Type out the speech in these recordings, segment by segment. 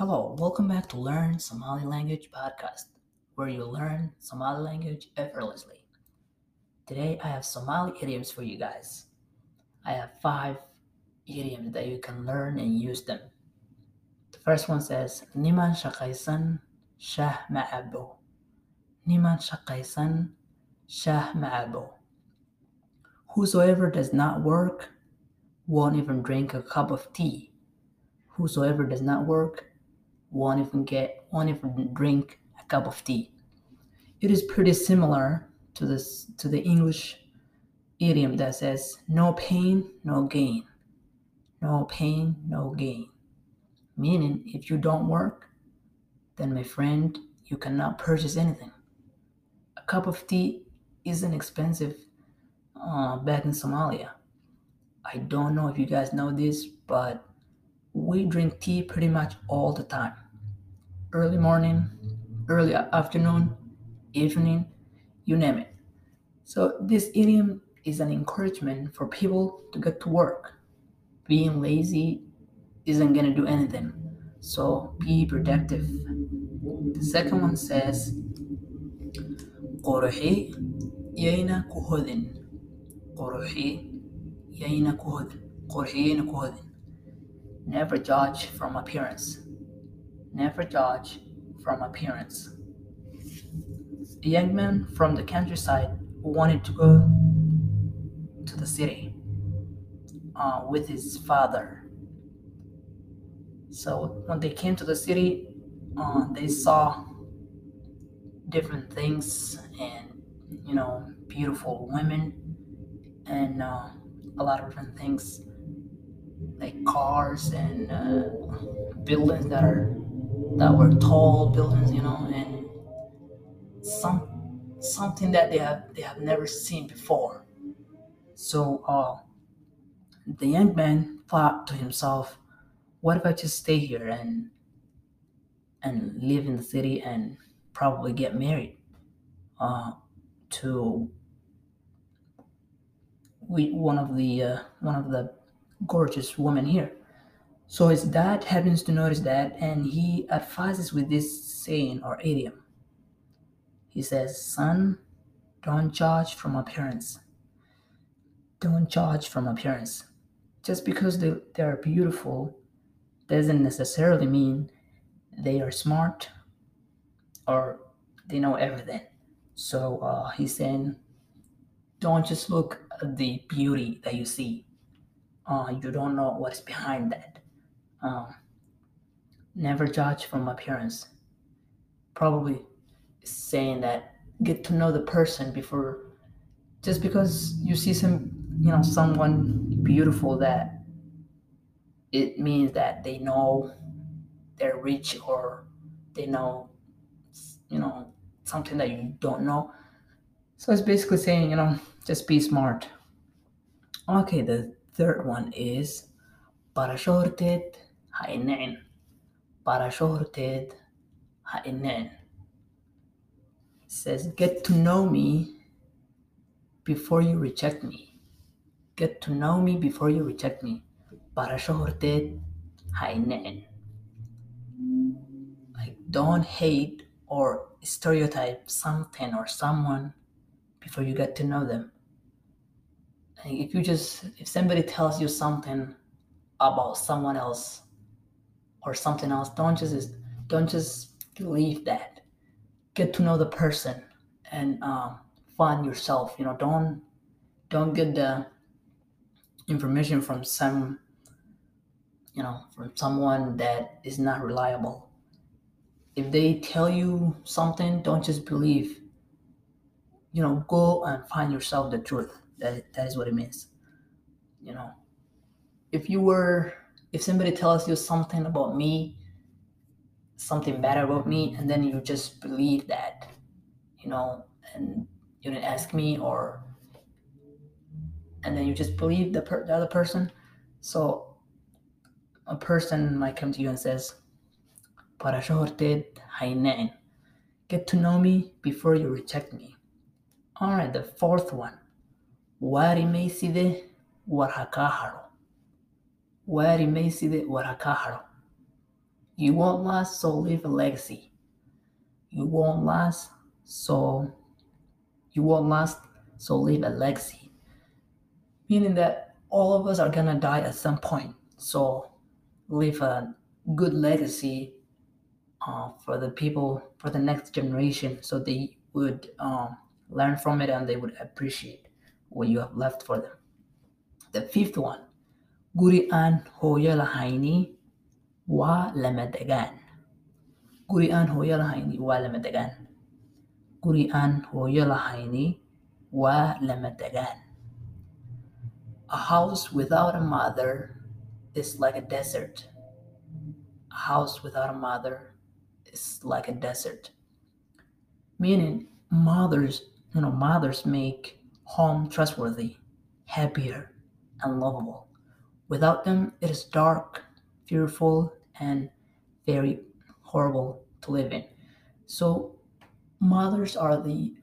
Hello, welcome back to Learn Somali Language podcast, where you learn Somali language effortlessly. Today I have Somali idioms for you guys. I have five idioms that you can learn and use them. The first one says, Niman shaqaysan shah ma'abo. Niman shaqaysan shah ma'abo. Whosoever does not work won't even drink a cup of tea. Whosoever does not work won't even get won't even drink a cup of tea. It is pretty similar to this to the English idiom that says no pain, no gain. No pain, no gain. Meaning if you don't work, then my friend, you cannot purchase anything. A cup of tea isn't expensive uh, back in Somalia. I don't know if you guys know this, but we drink tea pretty much all the time early morning, early afternoon, evening, you name it. So, this idiom is an encouragement for people to get to work. Being lazy isn't going to do anything. So, be productive. The second one says, Qorohi yaina kuhodin. Qorohi yaina kuhodin. Qorohi yaina kuhodin. Never judge from appearance. Never judge from appearance. A young man from the countryside wanted to go to the city uh, with his father. So when they came to the city, uh, they saw different things and you know beautiful women and uh, a lot of different things like cars and uh, buildings that are that were tall buildings, you know, and some something that they have they have never seen before. So uh, the young man thought to himself, "What if I just stay here and and live in the city and probably get married uh, to we, one of the uh, one of the gorgeous women here?" So his dad happens to notice that and he advises with this saying or idiom. He says, Son, don't judge from appearance. Don't judge from appearance. Just because they, they are beautiful doesn't necessarily mean they are smart or they know everything. So uh, he's saying, don't just look at the beauty that you see. Uh, you don't know what's behind that. Um, never judge from appearance. Probably saying that get to know the person before just because you see some you know someone beautiful that it means that they know they're rich or they know you know something that you don't know so it's basically saying you know just be smart okay the third one is barasho horteed ha inecin barasho says get to know me before you reject me. Get to know me before you reject me. Barasho horteed ha inecin like don't hate or stereotype something or someone before you get to know them if you just if somebody tells you something about someone else or something else don't just don't just believe that. Get to know the person and um, find yourself you know don't don't get the information from some you know from someone that is not reliable. If they tell you something don't just believe. You know go and find yourself the truth that, that is what it means you know. If you were if somebody tells you something about me something bad about me and then you just believe that you know and you didn't ask me or and then you just believe the, per- the other person so a person might come to you and says "Barasho horteed ha inecin." get to know me before you reject me. All right the fourth one waari mayside war ha kaa haro waari mayside war ha kaa haro You won't last, so leave a legacy. You won't last, so you won't last, so leave a legacy. Meaning that all of us are gonna die at some point. So leave a good legacy uh, for the people for the next generation so they would um, learn from it and they would appreciate what you have left for them. The fifth one guri aan hooyo lahayni waa lama degaan guri aan hooyo lahayni waa lama degaan guri aan hooyo lahayni waa lama degaan a house without a mother is like a desert. A house without a mother is like a desert. Meaning mothers you know mothers make home trustworthy happier and lovable. Without them it is dark fearful and very horrible to live in. So mothers are the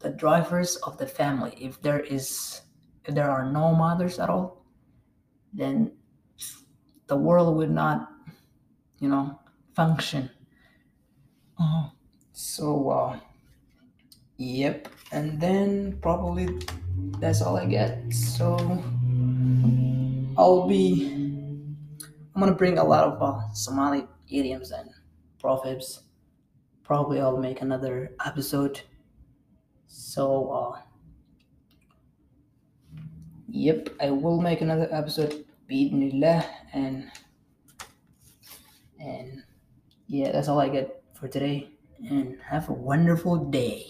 the drivers of the family. If there is if there are no mothers at all then the world would not you know function. Uh, so uh, yep and then probably that's all i get. So i'll be i'm gonna bring a lot of uh, somali idioms and proverbs. Probably i'll make another episode. So uh yep i will make another episode. Bismillah and and yeah that's all i get for today. And have a wonderful day